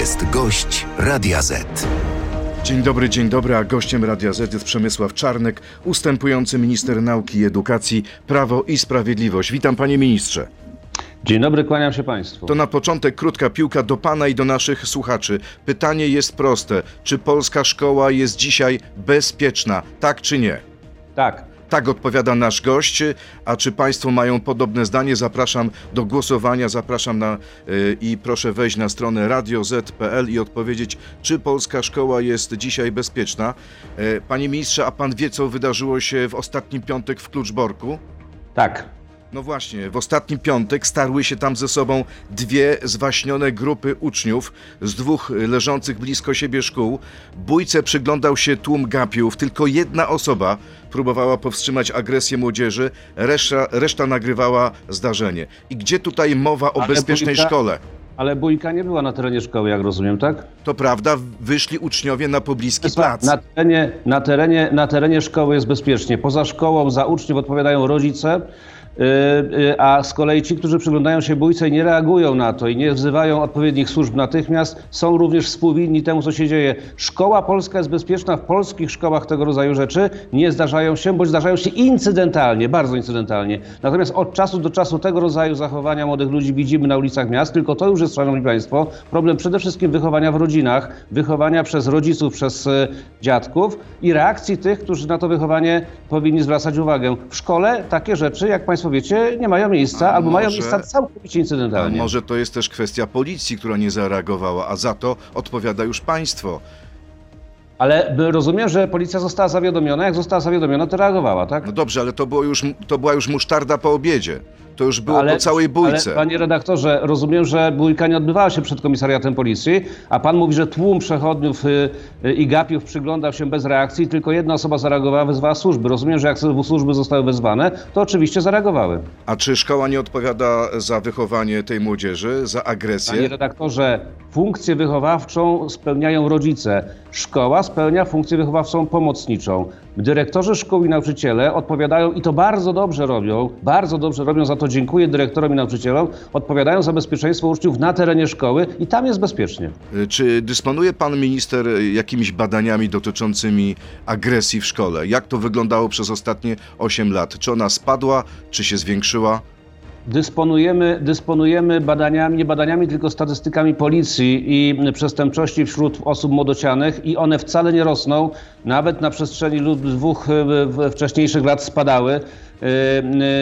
jest gość Radia Z. Dzień dobry, dzień dobry, a gościem Radia Z jest Przemysław Czarnek, ustępujący minister nauki i edukacji, Prawo i Sprawiedliwość. Witam panie ministrze. Dzień dobry, kłaniam się Państwu. To na początek krótka piłka do pana i do naszych słuchaczy. Pytanie jest proste. Czy polska szkoła jest dzisiaj bezpieczna? Tak czy nie? Tak. Tak odpowiada nasz gość, a czy Państwo mają podobne zdanie? Zapraszam do głosowania, zapraszam na y, i proszę wejść na stronę radioz.pl i odpowiedzieć, czy polska szkoła jest dzisiaj bezpieczna. Y, Panie ministrze, a pan wie, co wydarzyło się w ostatni piątek w Kluczborku? Tak. No właśnie, w ostatni piątek starły się tam ze sobą dwie zwaśnione grupy uczniów z dwóch leżących blisko siebie szkół. Bójce przyglądał się tłum gapiów. Tylko jedna osoba próbowała powstrzymać agresję młodzieży, reszta, reszta nagrywała zdarzenie. I gdzie tutaj mowa o Ale bezpiecznej bójka- szkole? Ale bójka nie była na terenie szkoły, jak rozumiem, tak? To prawda, wyszli uczniowie na pobliski plac. Na terenie, na, terenie, na terenie szkoły jest bezpiecznie. Poza szkołą za uczniów odpowiadają rodzice, a z kolei ci, którzy przyglądają się bójce i nie reagują na to i nie wzywają odpowiednich służb natychmiast, są również współwinni temu, co się dzieje. Szkoła polska jest bezpieczna. W polskich szkołach tego rodzaju rzeczy nie zdarzają się, bądź zdarzają się incydentalnie, bardzo incydentalnie. Natomiast od czasu do czasu tego rodzaju zachowania młodych ludzi widzimy na ulicach miast, tylko to już jest, szanowni państwo, problem przede wszystkim wychowania w rodzinach, wychowania przez rodziców, przez e, dziadków i reakcji tych, którzy na to wychowanie powinni zwracać uwagę. W szkole takie rzeczy, jak państwo wiecie, nie mają miejsca A albo mają może- miejsca całkowicie A incydentalnie. może to jest też kwestia policji, która nie zareagowała, a za to odpowiada już państwo. Ale rozumiem, że policja została zawiadomiona. Jak została zawiadomiona, to reagowała, tak? No dobrze, ale to, było już, to była już musztarda po obiedzie. To już było po całej bójce. Ale, panie redaktorze, rozumiem, że bójka nie odbywała się przed komisariatem policji, a pan mówi, że tłum przechodniów y, y, i gapiów przyglądał się bez reakcji, tylko jedna osoba zareagowała, wezwała służby. Rozumiem, że jak służby zostały wezwane, to oczywiście zareagowały. A czy szkoła nie odpowiada za wychowanie tej młodzieży, za Panie agresję? redaktorze, funkcję wychowawczą spełniają rodzice. Szkoła spełnia funkcję wychowawczą pomocniczą. Dyrektorzy szkół i nauczyciele odpowiadają, i to bardzo dobrze robią, bardzo dobrze robią, za to dziękuję dyrektorom i nauczycielom, odpowiadają za bezpieczeństwo uczniów na terenie szkoły i tam jest bezpiecznie. Y, Czy dysponuje pan minister y, jakimiś badaniami dotyczącymi agresji w szkole? Jak to wyglądało przez ostatnie 8 lat? Czy ona spadła, czy się zwiększyła? Dysponujemy, dysponujemy badaniami, nie badaniami, tylko statystykami policji i przestępczości wśród osób młodocianych i one wcale nie rosną. Nawet na przestrzeni dwóch e, wcześniejszych lat spadały. E,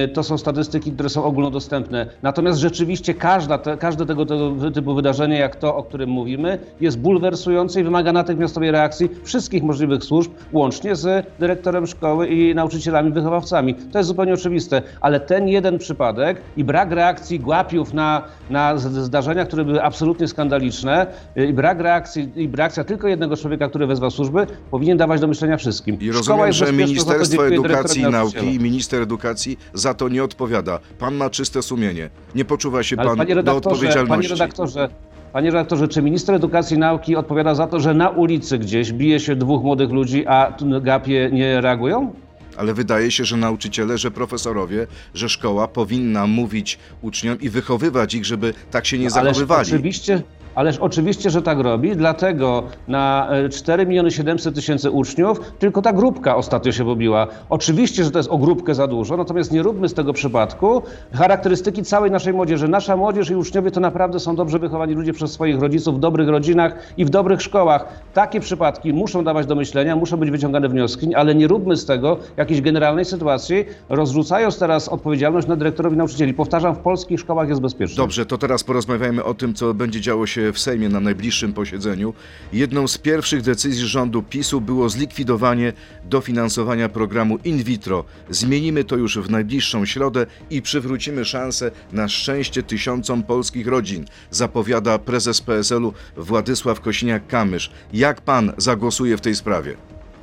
e, To są statystyki, które są ogólnodostępne. Natomiast rzeczywiście każda te, każde tego, tego typu wydarzenie, jak to, o którym mówimy, jest bulwersujące i wymaga natychmiastowej reakcji wszystkich możliwych służb, łącznie z dyrektorem szkoły i nauczycielami, wychowawcami. To jest zupełnie oczywiste, ale ten jeden przypadek i brak reakcji głapiów na, na zdarzenia, które były absolutnie skandaliczne, y, i brak reakcji, i reakcja tylko jednego człowieka, który wezwał służby, powinien dawać do myślenia wszystkim. I Szkoła rozumiem, że Ministerstwo Edukacji i Nauki i minister edukacji za to nie odpowiada. Pan ma czyste sumienie. Nie poczuwa się Ale pan panie do redaktorze, panie odpowiedzialności. redaktorze, panie redaktorze, czy minister edukacji i nauki odpowiada za to, że na ulicy gdzieś bije się dwóch młodych ludzi, a gapie nie reagują? Ale wydaje się, że nauczyciele, że profesorowie, że szkoła powinna mówić uczniom i wychowywać ich, żeby tak się nie Ależ zachowywali. oczywiście, ależ oczywiście, że tak robi, dlatego na e, 4 miliony 700 tysięcy uczniów tylko ta grupka ostatnio się pobiła. Oczywiście, że to jest o grupkę za dużo, natomiast nie róbmy z tego przypadku charakterystyki całej naszej młodzieży. Nasza młodzież i uczniowie to naprawdę są dobrze wychowani ludzie przez swoich rodziców w dobrych rodzinach i w dobrych szkołach. Takie przypadki muszą dawać do myślenia, muszą być wyciągane wnioski, ale nie róbmy z tego jakiejś generalnej sytuacji, rozrzucając teraz odpowiedzialność na dyrektorowi nauczycieli. Powtarzam, w polskich szkołach jest bezpiecznie. Dobrze, to teraz porozmawiajmy o tym, co będzie działo się w Sejmie na najbliższym posiedzeniu. Jedną z pierwszych decyzji rządu PiSu było zlikwidowanie dofinansowania programu in vitro. Zmienimy to już w najbliższą środę i przywrócimy szansę na szczęście tysiącom polskich rodzin, zapowiada prezes PSL-u Władysław Kosiniak-Kamysz. Jak pan zagłosuje w tej sprawie?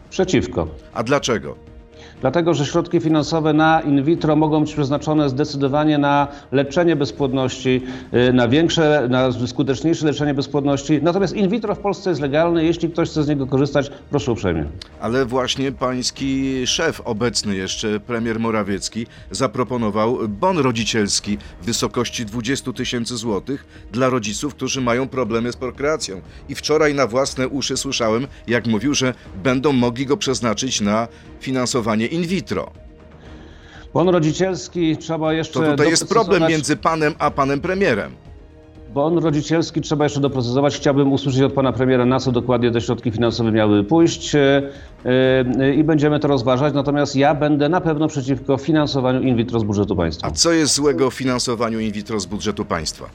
Przeciwko. A dlaczego? Dlatego, że środki finansowe na in vitro mogą być przeznaczone zdecydowanie na leczenie bezpłodności, y, na większe, na skuteczniejsze leczenie bezpłodności. Natomiast in vitro w Polsce jest legalne. Jeśli ktoś chce z niego korzystać, proszę uprzejmie. Ale właśnie pański szef obecny jeszcze, premier Morawiecki, zaproponował bon rodzicielski w wysokości 20 tysięcy złotych dla rodziców, którzy mają problemy z prokreacją. I wczoraj na własne uszy słyszałem, jak mówił, że będą mogli go przeznaczyć na finansowanie in vitro. Bon rodzicielski trzeba jeszcze. To tutaj jest problem między panem a panem premierem. Bon rodzicielski trzeba jeszcze doprecyzować. Chciałbym usłyszeć od pana premiera, na co dokładnie te środki finansowe miały pójść e, e, i będziemy to rozważać. Natomiast ja będę na pewno przeciwko finansowaniu in vitro z budżetu państwa. A co jest złego w finansowaniu in vitro z budżetu państwa?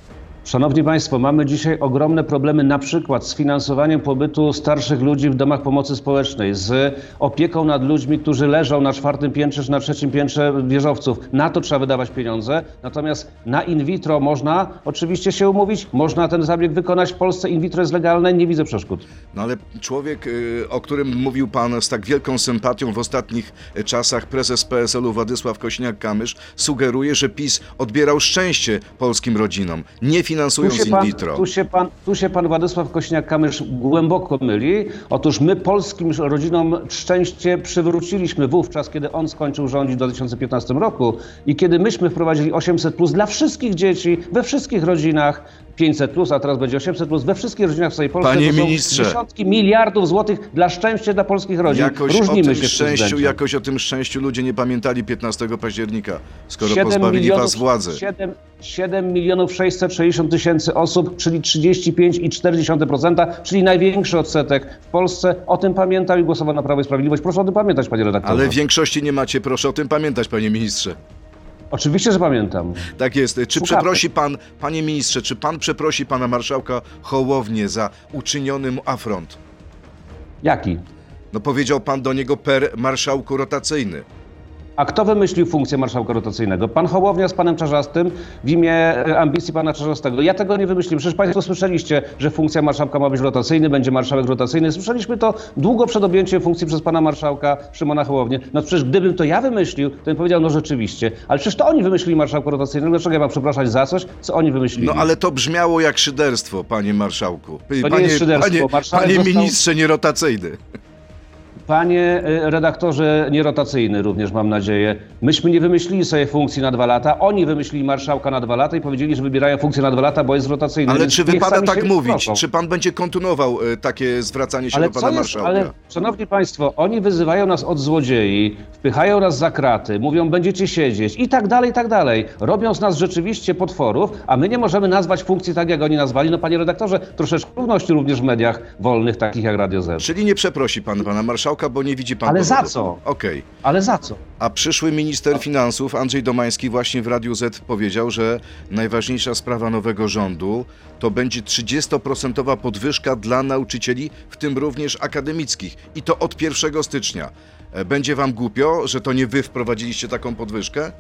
Szanowni Państwo, mamy dzisiaj ogromne problemy na przykład z finansowaniem pobytu starszych ludzi w domach pomocy społecznej, z opieką nad ludźmi, którzy leżą na czwartym piętrze czy na trzecim piętrze wieżowców. Na to trzeba wydawać pieniądze. Natomiast na in vitro można oczywiście się umówić, można ten zabieg wykonać. W Polsce in vitro jest legalne, nie widzę przeszkód. No ale człowiek, y, o którym mówił pan z tak wielką sympatią w ostatnich y, czasach, prezes PSL-u Władysław Kośniak-Kamysz, sugeruje, że PiS odbierał szczęście polskim rodzinom, nie finansując się in vitro. tu się pan, tu się pan Władysław Kośniak-Kamysz głęboko myli. Otóż my polskim rodzinom szczęście przywróciliśmy wówczas, kiedy on skończył rządzić w 2015 roku i kiedy myśmy wprowadzili 800 plus dla wszystkich dzieci, we wszystkich rodzinach, 500 plus, a teraz będzie 800 plus, we wszystkich rodzinach w całej Polsce. Panie ministrze. Dziesiątki miliardów złotych dla szczęścia dla polskich rodzin. Jakoś o Różnimy tym się w szczęściu, jakoś o tym szczęściu ludzie nie pamiętali 15 października, skoro 7 pozbawili milionów, was władzy. 7, 7 milionów 660 tysięcy osób, czyli 35,4%, czyli największy odsetek w Polsce. O tym pamiętał i głosował na Prawo i Sprawiedliwość. Proszę o tym pamiętać, panie redaktorze. Ale większości nie macie, proszę o tym pamiętać, panie ministrze. Oczywiście, że pamiętam. Tak jest. Czy Słuchamy. przeprosi pan, panie ministrze, czy pan przeprosi pana marszałka Hołownię za uczyniony mu afront? Jaki? No powiedział pan do niego per marszałku rotacyjny. A kto wymyślił funkcję marszałka rotacyjnego? Pan Hołownia z panem Czarzastym w imię e, ambicji pana Czarzastego. Ja tego nie wymyśliłem. Przecież państwo słyszeliście, że funkcja marszałka ma być rotacyjny, będzie marszałek rotacyjny. Słyszeliśmy to długo przed objęciem funkcji przez pana marszałka Szymona Hołownię. No przecież gdybym to ja wymyślił, to bym powiedział, no rzeczywiście. Ale przecież to oni wymyślili marszałka rotacyjnego. Dlaczego ja mam przepraszać za coś, co oni wymyślili? No ale to brzmiało jak szyderstwo, panie marszałku. P- To nie panie, jest szyderstwo. Panie, Marszałek panie został- ministrze nierotacyjny. Panie y, redaktorze nierotacyjny również mam nadzieję. Myśmy nie wymyślili sobie funkcji na dwa lata. Oni wymyślili marszałka na dwa lata i powiedzieli, że wybierają funkcję na dwa lata, bo jest rotacyjny. Ale czy wypada tak mówić? Czy pan będzie kontynuował e, takie zwracanie się Ale do pana jest, marszałka? ale szanowni państwo, oni wyzywają nas od złodziei, wpychają nas za kraty, mówią będziecie siedzieć i tak dalej, i tak dalej. Robią z nas rzeczywiście potworów, a my nie możemy nazwać funkcji tak, jak oni nazwali. No panie redaktorze, troszeczkę równości również w mediach wolnych, takich jak Radio Z. Czyli nie przeprosi pan pana marszałka, bo nie widzi pan Ale za powodu. co? Okej. Ale za co? A przyszły minister finansów Andrzej Domański właśnie w Radiu Z powiedział, że najważniejsza sprawa nowego rządu to będzie 30% podwyżka dla nauczycieli, w tym również akademickich. I to od 1 stycznia. E, Będzie wam głupio, że to nie wy wprowadziliście taką podwyżkę?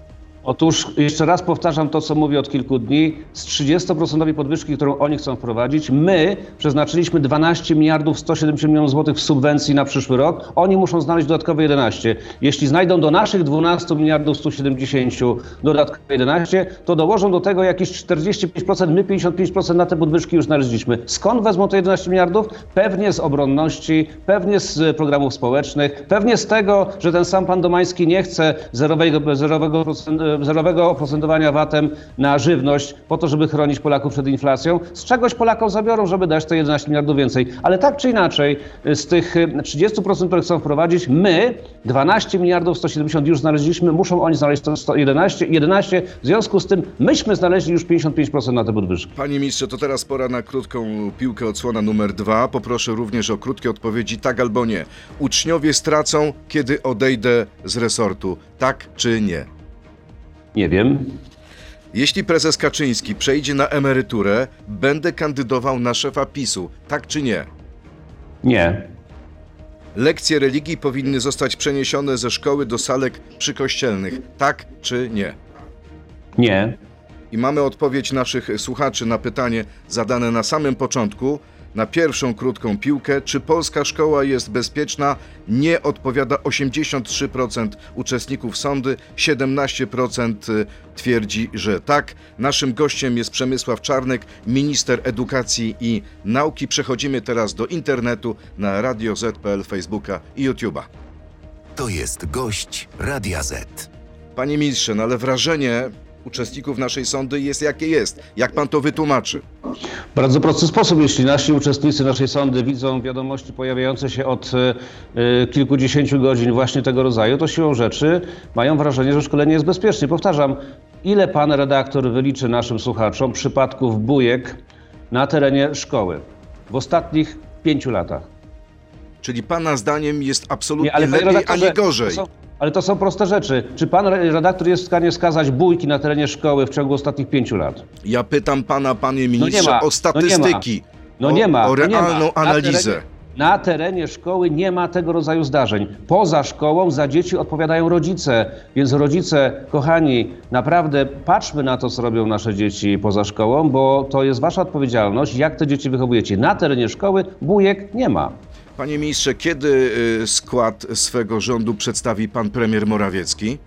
Otóż jeszcze raz powtarzam to, co mówię od kilku dni. Z 30% podwyżki, którą oni chcą wprowadzić, my przeznaczyliśmy 12 miliardów 170 milionów złotych w subwencji na przyszły rok. Oni muszą znaleźć dodatkowe 11. Jeśli znajdą do naszych 12 miliardów 170 dodatkowe 11, to dołożą do tego jakieś 45%, my 55% na te podwyżki już znaleźliśmy. Skąd wezmą te 11 miliardów? Pewnie z obronności, pewnie z programów społecznych, pewnie z tego, że ten sam pan Domański nie chce zerowego, zerowego, procent, zerowego oprocentowania VAT-em na żywność po to, żeby chronić Polaków przed inflacją. Z czegoś Polakom zabiorą, żeby dać te 11 miliardów więcej. Ale tak czy inaczej, z tych y, 30%, które chcą wprowadzić, my 12 miliardów 170 już znaleźliśmy, muszą oni znaleźć to 111, 11. W związku z tym myśmy znaleźli już 55% na te podwyżki. Panie ministrze, to teraz pora na krótką piłkę odsłona numer dwa. Poproszę również o krótkie odpowiedzi tak albo nie. Uczniowie stracą, kiedy odejdę z resortu. Tak czy nie? Nie wiem. Jeśli prezes Kaczyński przejdzie na emeryturę, będę kandydował na szefa PiSu. Tak czy nie? Nie. Lekcje religii powinny zostać przeniesione ze szkoły do salek przykościelnych. Tak czy nie? Nie. I mamy odpowiedź naszych słuchaczy na pytanie zadane na samym początku. Na pierwszą krótką piłkę. Czy polska szkoła jest bezpieczna? Nie odpowiada 83% uczestników sądy, 17% twierdzi, że tak. Naszym gościem jest Przemysław Czarnek, minister edukacji i nauki. Przechodzimy teraz do internetu na Radio Z.pl, Facebooka i YouTube'a. To jest gość Radia Z. Panie ministrze, no ale wrażenie uczestników naszej sądy jest jakie jest. Jak pan to wytłumaczy? W bardzo prosty sposób, jeśli nasi uczestnicy naszej sądy widzą wiadomości pojawiające się od y, kilkudziesięciu godzin właśnie tego rodzaju, to siłą rzeczy mają wrażenie, że szkolenie jest bezpieczne. Powtarzam, ile pan redaktor wyliczy naszym słuchaczom przypadków bujek na terenie szkoły w ostatnich pięciu latach? Czyli pana zdaniem jest absolutnie Nie, ale lepiej, a nie gorzej. Ale to są proste rzeczy. Czy pan re- redaktor jest w stanie wskazać bójki na terenie szkoły w ciągu ostatnich pięciu lat? Ja pytam pana, panie ministrze, No ma, o no nie statystyki, No o, nie ma. o no nie ma. realną Na analizę. na terenie szkoły nie ma tego rodzaju zdarzeń. Poza szkołą za dzieci odpowiadają rodzice. Więc rodzice, kochani, naprawdę patrzmy na to, co robią nasze dzieci poza szkołą, bo to jest wasza odpowiedzialność, jak te dzieci wychowujecie. Na terenie szkoły bujek nie ma. Panie ministrze, kiedy y, skład swego rządu przedstawi pan premier Morawiecki?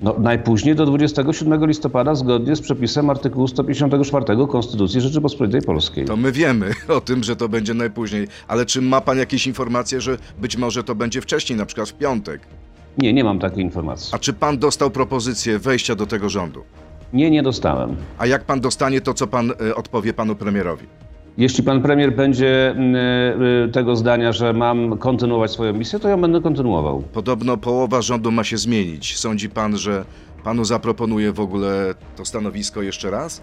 No, najpóźniej do 27 listopada zgodnie z przepisem artykułu 154 Konstytucji Rzeczypospolitej Polskiej. To my wiemy o tym, że to będzie najpóźniej, ale czy ma pan jakieś informacje, że być może to będzie wcześniej, na przykład w piątek? Nie, nie mam takiej informacji. A czy pan dostał propozycję wejścia do tego rządu? Nie, nie dostałem. A jak pan dostanie to, co pan y, odpowie panu premierowi? Jeśli pan premier będzie mm, y, tego zdania, że mam kontynuować swoją misję, to ja będę kontynuował. Podobno połowa rządu ma się zmienić. Sądzi pan, że panu zaproponuje w ogóle to stanowisko jeszcze raz?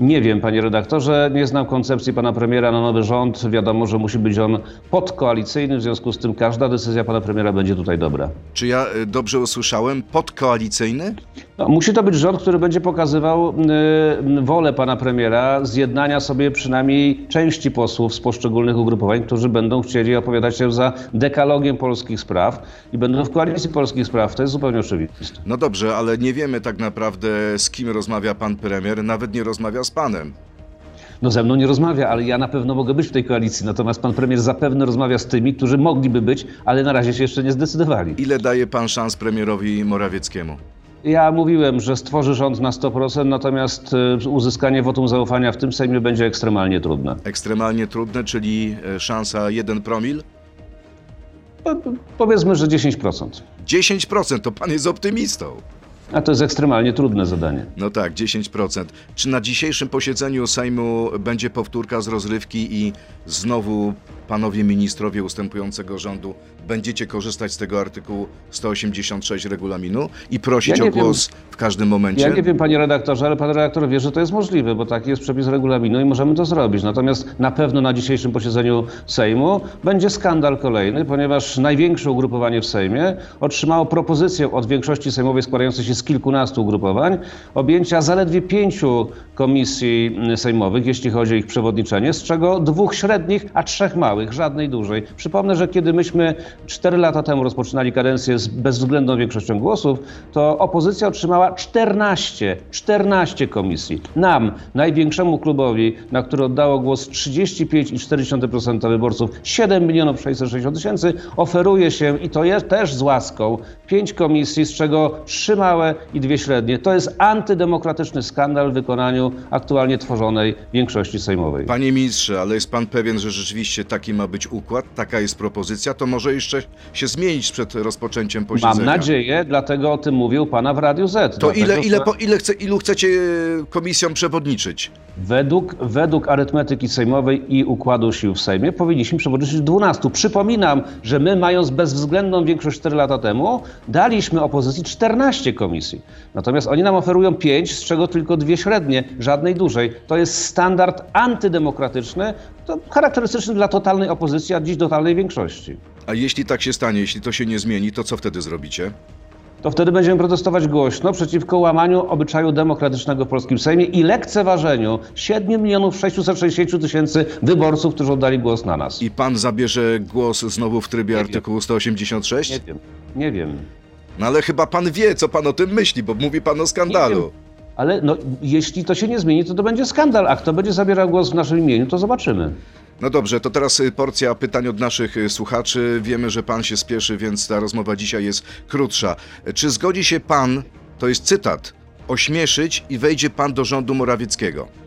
Nie wiem, panie redaktorze, nie znam koncepcji pana premiera na nowy rząd. Wiadomo, że musi być on podkoalicyjny, w związku z tym każda decyzja pana premiera będzie tutaj dobra. Czy ja y, dobrze usłyszałem? Podkoalicyjny? No, musi to być rząd, który będzie pokazywał y, wolę pana premiera zjednania sobie przynajmniej części posłów z poszczególnych ugrupowań, którzy będą chcieli opowiadać się za dekalogiem polskich spraw i będą w koalicji polskich spraw. To jest zupełnie oczywiste. No dobrze, ale nie wiemy tak naprawdę z kim rozmawia pan premier, nawet nie rozmawia z panem. No ze mną nie rozmawia, ale ja na pewno mogę być w tej koalicji. Natomiast pan premier zapewne rozmawia z tymi, którzy mogliby być, ale na razie się jeszcze nie zdecydowali. Ile daje pan szans premierowi Morawieckiemu? Ja mówiłem, że stworzy rząd na 100%, natomiast y, uzyskanie wotum zaufania w tym Sejmie będzie ekstremalnie trudne. Ekstremalnie trudne, czyli e, szansa 1 promil? Po- Powiedzmy, że 10%. 10% to pan jest optymistą. A to jest ekstremalnie trudne zadanie. No tak, 10%. Czy na dzisiejszym posiedzeniu Sejmu będzie powtórka z rozrywki i znowu panowie ministrowie ustępującego rządu będziecie korzystać z tego artykułu 186 regulaminu i prosić Ja o głos w każdym momencie? Ja nie wiem, panie redaktorze, ale pan redaktor wie, że to jest możliwe, bo taki jest przepis regulaminu i możemy to zrobić. Natomiast na pewno na dzisiejszym posiedzeniu Sejmu będzie skandal kolejny, ponieważ największe ugrupowanie w Sejmie otrzymało propozycję od większości sejmowej składającej się z kilkunastu ugrupowań objęcia zaledwie pięciu komisji sejmowych, jeśli chodzi o ich przewodniczenie, z czego dwóch średnich, a trzech małych, żadnej dużej. Przypomnę, że kiedy myśmy cztery lata temu rozpoczynali kadencję z bezwzględną większością głosów, to opozycja otrzymała 14, 14 komisji. Nam, największemu klubowi, na który oddało głos 35,4% wyborców, 7 milionów 660 tysięcy, oferuje się, i to jest też z łaską, pięć komisji, z czego trzy małe i dwie średnie. To jest antydemokratyczny skandal w wykonaniu aktualnie tworzonej większości sejmowej. Panie ministrze, ale jest pan pewien, że rzeczywiście taki ma być układ, taka jest propozycja, to może jeszcze się zmienić przed rozpoczęciem posiedzenia. Mam nadzieję, dlatego o tym mówił pana w Radiu Z. To ile, ile, po, ile chce, ilu chcecie e, komisjom przewodniczyć? Według, według arytmetyki sejmowej i układu sił w Sejmie powinniśmy przewodniczyć 12. Przypominam, że my mając bezwzględną większość 4 lata temu, daliśmy opozycji 14 komisji. Natomiast oni nam oferują 5, z czego tylko dwie średnie, żadnej dużej. To jest standard antydemokratyczny, to charakterystyczny dla totalnej opozycji, a dziś totalnej większości. A jeśli tak się stanie, jeśli to się nie zmieni, to co wtedy zrobicie? to wtedy będziemy protestować głośno przeciwko łamaniu obyczaju demokratycznego w polskim Sejmie i lekceważeniu 7 milionów 660 tysięcy wyborców, którzy oddali głos na nas. I pan zabierze głos znowu w trybie Nie artykułu 186? Nie wiem, nie wiem. No ale chyba pan wie, co pan o tym myśli, bo mówi pan o skandalu. Ale no, jeśli to się nie zmieni, to to będzie skandal, a kto będzie zabierał głos w naszym imieniu, to zobaczymy. No dobrze, to teraz y, porcja pytań od naszych y, słuchaczy. Wiemy, że pan się spieszy, więc ta rozmowa dzisiaj jest krótsza. Czy zgodzi się pan, to jest cytat, ośmieszyć i wejdzie pan do rządu Morawieckiego?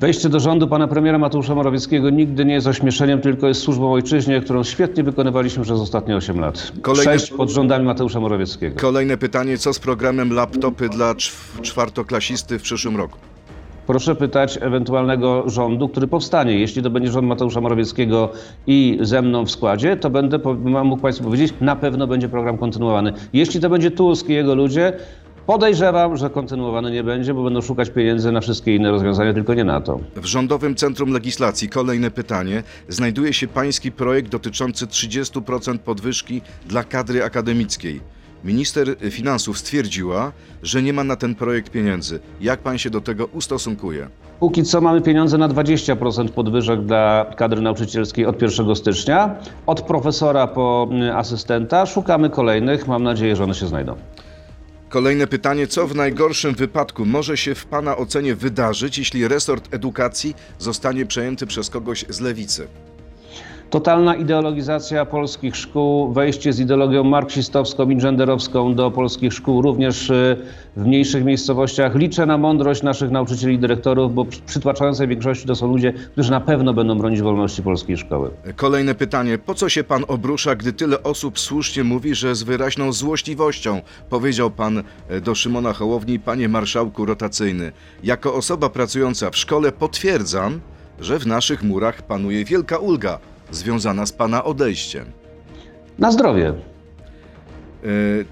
Wejście do rządu pana premiera Mateusza Morawieckiego nigdy nie jest ośmieszeniem, tylko jest służbą ojczyźnie, którą świetnie wykonywaliśmy przez ostatnie 8 lat. Kolejne- Sześć pod rządami Mateusza Morawieckiego. Kolejne pytanie, co z programem laptopy dla czw- czwartoklasisty w przyszłym roku? Proszę pytać ewentualnego rządu, który powstanie. Jeśli to będzie rząd Mateusza Morawieckiego i ze mną w składzie, to będę mógł Państwu powiedzieć, na pewno będzie program kontynuowany. Jeśli to będzie Tusk i jego ludzie, podejrzewam, że kontynuowany nie będzie, bo będą szukać pieniędzy na wszystkie inne rozwiązania, tylko nie na to. W Rządowym Centrum Legislacji kolejne pytanie. Znajduje się pański projekt dotyczący 30% podwyżki dla kadry akademickiej. Minister Finansów stwierdziła, że nie ma na ten projekt pieniędzy. Jak pan się do tego ustosunkuje? Póki co mamy pieniądze na 20% podwyżek dla kadry nauczycielskiej od 1 stycznia. Od profesora po asystenta szukamy kolejnych. Mam nadzieję, że one się znajdą. Kolejne pytanie. Co w najgorszym wypadku może się w pana ocenie wydarzyć, jeśli resort edukacji zostanie przejęty przez kogoś z lewicy? Totalna ideologizacja polskich szkół, wejście z ideologią marksistowską i genderowską do polskich szkół, również y, w mniejszych miejscowościach. Liczę na mądrość naszych nauczycieli i dyrektorów, bo przy przytłaczającej większości to są ludzie, którzy na pewno będą bronić wolności polskiej szkoły. Kolejne pytanie. Po co się pan obrusza, gdy tyle osób słusznie mówi, że z wyraźną złośliwością powiedział pan e, do Szymona Hołowni, panie marszałku rotacyjny. Jako osoba pracująca w szkole potwierdzam, że w naszych murach panuje wielka ulga związana z pana odejściem. Na zdrowie. E,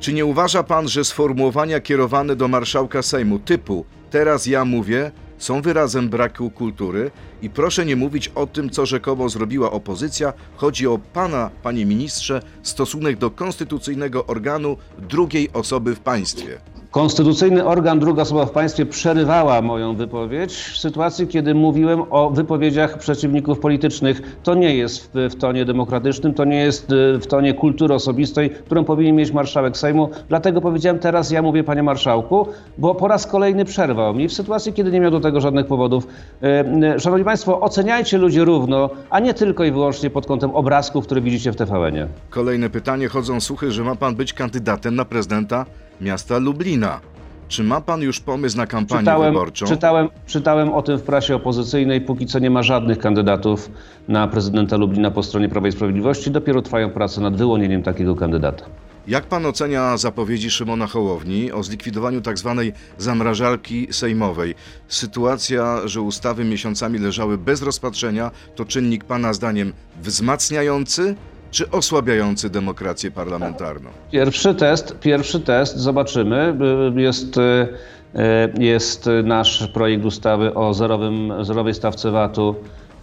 Czy nie uważa pan, że sformułowania kierowane do marszałka Sejmu typu teraz ja mówię są wyrazem braku kultury i proszę nie mówić o tym, co rzekomo zrobiła opozycja. Chodzi o pana, panie ministrze, stosunek do konstytucyjnego organu drugiej osoby w państwie. Konstytucyjny organ, druga osoba w państwie przerywała moją wypowiedź w sytuacji, kiedy mówiłem o wypowiedziach przeciwników politycznych. To nie jest w, tonie demokratycznym, to nie jest y, w tonie kultury osobistej, którą powinien mieć marszałek Sejmu. Dlatego powiedziałem teraz, ja mówię panie marszałku, bo po raz kolejny przerwał mi w sytuacji, kiedy nie miał do tego żadnych powodów. Y, y, Szanowni Państwo, oceniajcie ludzi równo, a nie tylko i wyłącznie pod kątem obrazków, które widzicie w TVN-ie. Kolejne pytanie. Chodzą słuchy, że ma pan być kandydatem na prezydenta miasta Lublina. Czy ma pan już pomysł na kampanię Czytałem, wyborczą? czytałem, czytałem o tym w prasie opozycyjnej. Póki co nie ma żadnych kandydatów na prezydenta Lublina po stronie Prawa i Sprawiedliwości. Dopiero trwają prace nad wyłonieniem takiego kandydata. Jak pan ocenia zapowiedzi Szymona Hołowni o zlikwidowaniu tzw. zamrażarki sejmowej? Sytuacja, że ustawy miesiącami leżały bez rozpatrzenia, to czynnik pana zdaniem wzmacniający czy osłabiający demokrację parlamentarną? Pierwszy test, pierwszy test, zobaczymy. Y, Jest, y, y, jest nasz projekt ustawy o zerowym, zerowej stawce VAT-u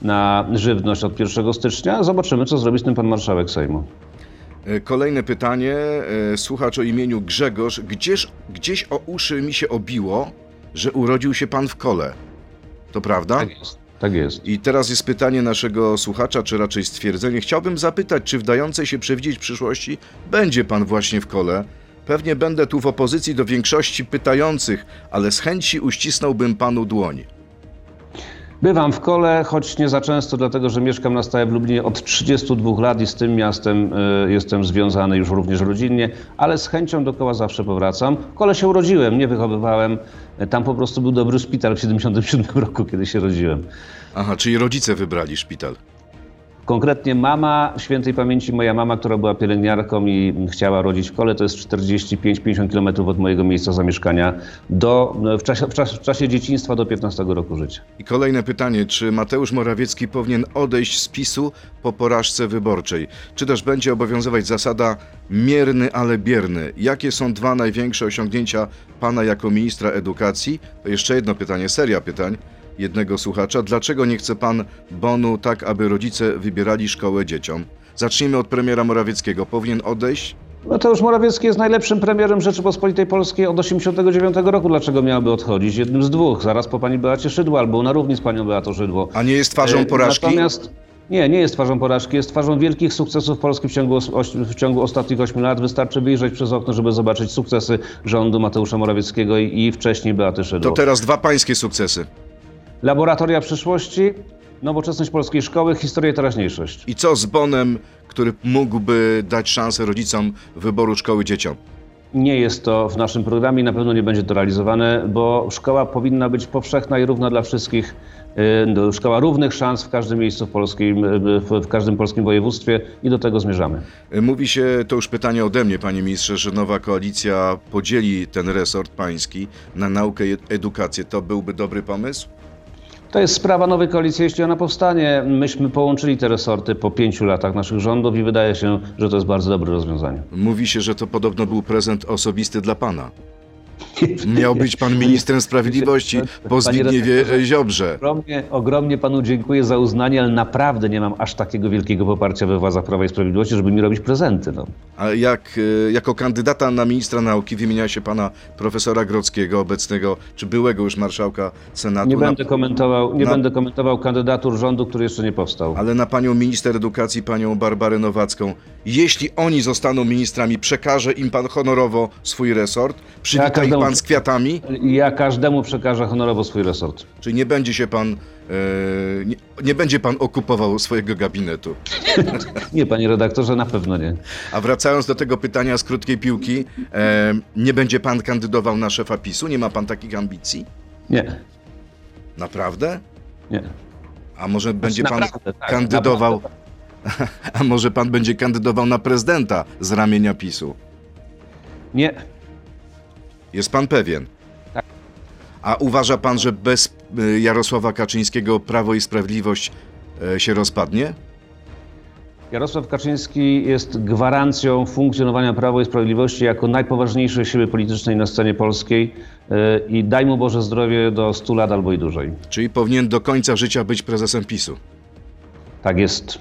na żywność od 1 stycznia. Zobaczymy, co zrobi z tym pan marszałek Sejmu. Kolejne pytanie. Słuchacz o imieniu Grzegorz. Gdzież, gdzieś o uszy mi się obiło, że urodził się pan w kole. To prawda? Tak jest. Tak jest. I teraz jest pytanie naszego słuchacza, czy raczej stwierdzenie. Chciałbym zapytać, czy w dającej się przewidzieć przyszłości będzie pan właśnie w kole? Pewnie będę tu w opozycji do większości pytających, ale z chęci uścisnąłbym panu dłoń. Bywam w kole, choć nie za często, dlatego że mieszkam na stałe w Lublinie od 32 lat i z tym miastem y, jestem związany już również rodzinnie, ale z chęcią do koła zawsze powracam. W kole się urodziłem, nie wychowywałem. Tam po prostu był dobry szpital w 77 roku, kiedy się rodziłem. Aha, czyli rodzice wybrali szpital. Konkretnie mama, świętej pamięci moja mama, która była pielęgniarką i chciała rodzić w kole, to jest 45-50 km od mojego miejsca zamieszkania do, w, czasie, w, czasie, w czasie dzieciństwa do 15 roku życia. I kolejne pytanie, czy Mateusz Morawiecki powinien odejść z PiSu po porażce wyborczej? Czy też będzie obowiązywać zasada mierny, ale bierny? Jakie są dwa największe osiągnięcia pana jako ministra edukacji? To jeszcze jedno pytanie, seria pytań jednego słuchacza. Dlaczego nie chce pan bonu tak, aby rodzice wybierali szkołę dzieciom? Zacznijmy od premiera Morawieckiego. Powinien odejść? Mateusz Morawiecki jest najlepszym premierem Rzeczypospolitej Polskiej od 1989 roku. Dlaczego miałby odchodzić? Jednym z dwóch. Zaraz po pani Beacie Szydło albo na równi z panią Beatą Szydło. A nie jest twarzą E, porażki? Natomiast, Nie, nie jest twarzą porażki, jest twarzą wielkich sukcesów Polski w ciągu, w ciągu ostatnich ośmiu lat. Wystarczy wyjrzeć przez okno, żeby zobaczyć sukcesy rządu Mateusza Morawieckiego i, i wcześniej Beaty Szydło. To teraz dwa pańskie sukcesy. Laboratoria przyszłości, nowoczesność polskiej szkoły, historia i teraźniejszość. I co z bonem, który mógłby dać szansę rodzicom wyboru szkoły dzieciom? Nie jest to w naszym programie na pewno nie będzie to realizowane, bo szkoła powinna być powszechna i równa dla wszystkich. y, Szkoła równych szans w każdym miejscu w, polskim, y, w w każdym polskim województwie i do tego zmierzamy. Mówi się, to już pytanie ode mnie, panie ministrze, że nowa koalicja podzieli ten resort pański na naukę i edukację. To byłby dobry pomysł? To jest sprawa nowej koalicji, jeśli ona powstanie. Myśmy połączyli te resorty po pięciu latach naszych rządów i wydaje się, że to jest bardzo dobre rozwiązanie. Mówi się, że to podobno był prezent osobisty dla pana. Miał być pan ministrem sprawiedliwości po Zbigniewie redaktorze, Ziobrze. Ogromnie, ogromnie panu dziękuję za uznanie, ale naprawdę nie mam aż takiego wielkiego poparcia we władzach Prawa i Sprawiedliwości, żeby mi robić prezenty. No. A jak e, jako kandydata na ministra nauki wymienia się pana profesora Grodzkiego, obecnego czy byłego już marszałka Senatu, Nie na, będę komentował, nie na- będę komentował kandydatur rządu, który jeszcze nie powstał. ale na panią minister edukacji, panią Barbarę Nowacką. Jeśli oni zostaną ministrami, przekaże im pan honorowo swój resort, przywita ich każdemu- pan z kwiatami, Ja każdemu przekażę honorowo swój resort. czy nie będzie się pan, e, nie, nie będzie pan okupował swojego gabinetu. Nie, panie redaktorze, na pewno nie. A wracając do tego pytania z krótkiej piłki, e, nie będzie pan kandydował na szefa PiSu? Nie ma pan takich ambicji? Nie, Naprawdę? nie. A może będzie pan naprawdę, tak, kandydował, naprawdę. a może pan będzie kandydował na prezydenta z ramienia PiSu? Nie, Jest pan pewien? Tak. A uważa pan, że bez y, Jarosława Kaczyńskiego Prawo i Sprawiedliwość e, się rozpadnie? Jarosław Kaczyński jest gwarancją funkcjonowania Prawa i Sprawiedliwości jako najpoważniejszej siły politycznej na scenie polskiej yy, i daj mu Boże zdrowie do 100 lat albo i dłużej. Czyli powinien do końca życia być prezesem PiSu? Tak jest.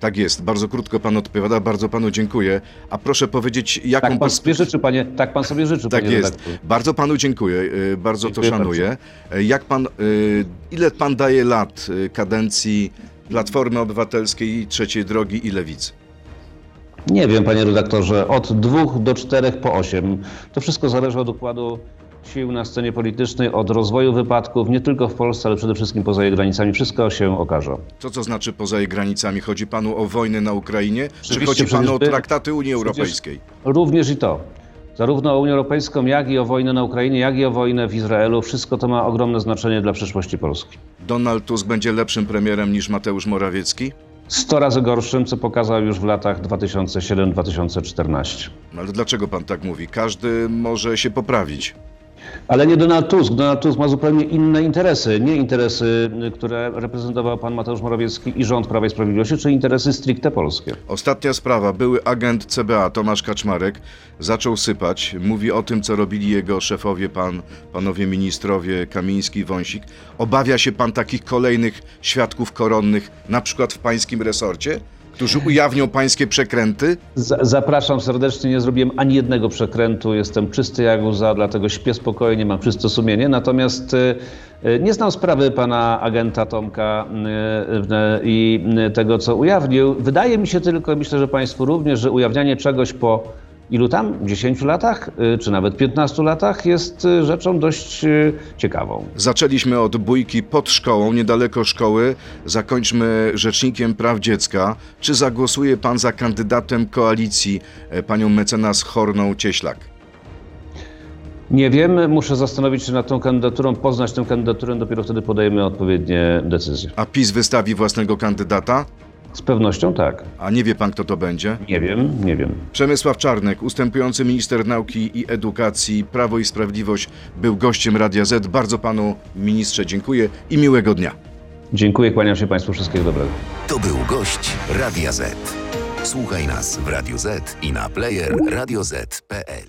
Tak jest. Bardzo krótko pan odpowiada. Bardzo panu dziękuję. A proszę powiedzieć, jaką Tak pan perspe- sobie życzy, panie, tak pan sobie życzy, Tak jest. redaktorze. Bardzo panu dziękuję, y, bardzo Dziękuję to szanuję. Y, Jak pan, y, ile pan daje lat kadencji Platformy Obywatelskiej, Trzeciej Drogi i Lewicy? Nie wiem, panie redaktorze, od dwóch do czterech po osiem. To wszystko zależy od układu sił na scenie politycznej, od rozwoju wypadków, nie tylko w Polsce, ale przede wszystkim poza jej granicami. Wszystko się okaże. To co znaczy poza jej granicami? Chodzi panu o wojnę na Ukrainie, czy chodzi panu o traktaty Unii Europejskiej? Również i to. Zarówno o Unię Europejską, jak i o wojnę na Ukrainie, jak i o wojnę w Izraelu. Wszystko to ma ogromne znaczenie dla przyszłości Polski. Donald Tusk będzie lepszym premierem niż Mateusz Morawiecki? Sto razy gorszym, co pokazał już w latach 2007-2014. No Ale dlaczego pan tak mówi? Każdy może się poprawić. Ale nie Donald Tusk. Donald Tusk ma zupełnie inne interesy. Nie interesy, które reprezentował pan Mateusz Morawiecki i rząd Prawa i Sprawiedliwości, czy interesy stricte polskie. Ostatnia sprawa. Były agent CBA Tomasz Kaczmarek zaczął sypać. Mówi o tym, co robili jego szefowie, pan, panowie ministrowie Kamiński, Wąsik. Obawia się pan takich kolejnych świadków koronnych, na przykład w pańskim resorcie, którzy ujawnią pańskie przekręty? Z- Zapraszam serdecznie, nie zrobiłem ani jednego przekrętu, jestem czysty jak łza, dlatego śpię spokojnie, mam czyste sumienie. Natomiast y, y, nie znam sprawy pana agenta Tomka y, i tego, co ujawnił. Wydaje mi się tylko, myślę, że państwu również, że ujawnianie czegoś po ilu tam? 10 latach, y, czy nawet 15 latach jest y, rzeczą dość y, ciekawą. Zaczęliśmy od bójki pod szkołą, niedaleko szkoły. Zakończmy Rzecznikiem Praw Dziecka. Czy zagłosuje pan za kandydatem koalicji, e, panią mecenas Horną Cieślak? Nie wiem, muszę zastanowić się nad tą kandydaturą, poznać tę kandydaturę, dopiero wtedy podejmę odpowiednie decyzje. A PiS wystawi własnego kandydata? Z pewnością tak. A nie wie pan, kto to będzie? Nie wiem, nie wiem. Przemysław Czarnek, ustępujący minister nauki i edukacji, Prawo i Sprawiedliwość, był gościem Radia Z. Bardzo panu ministrze dziękuję i miłego dnia. Dziękuję, kłaniam się Państwu. Wszystkiego dobrego. To był gość Radia Z. Słuchaj nas w Radio Z i na player radioz.pl.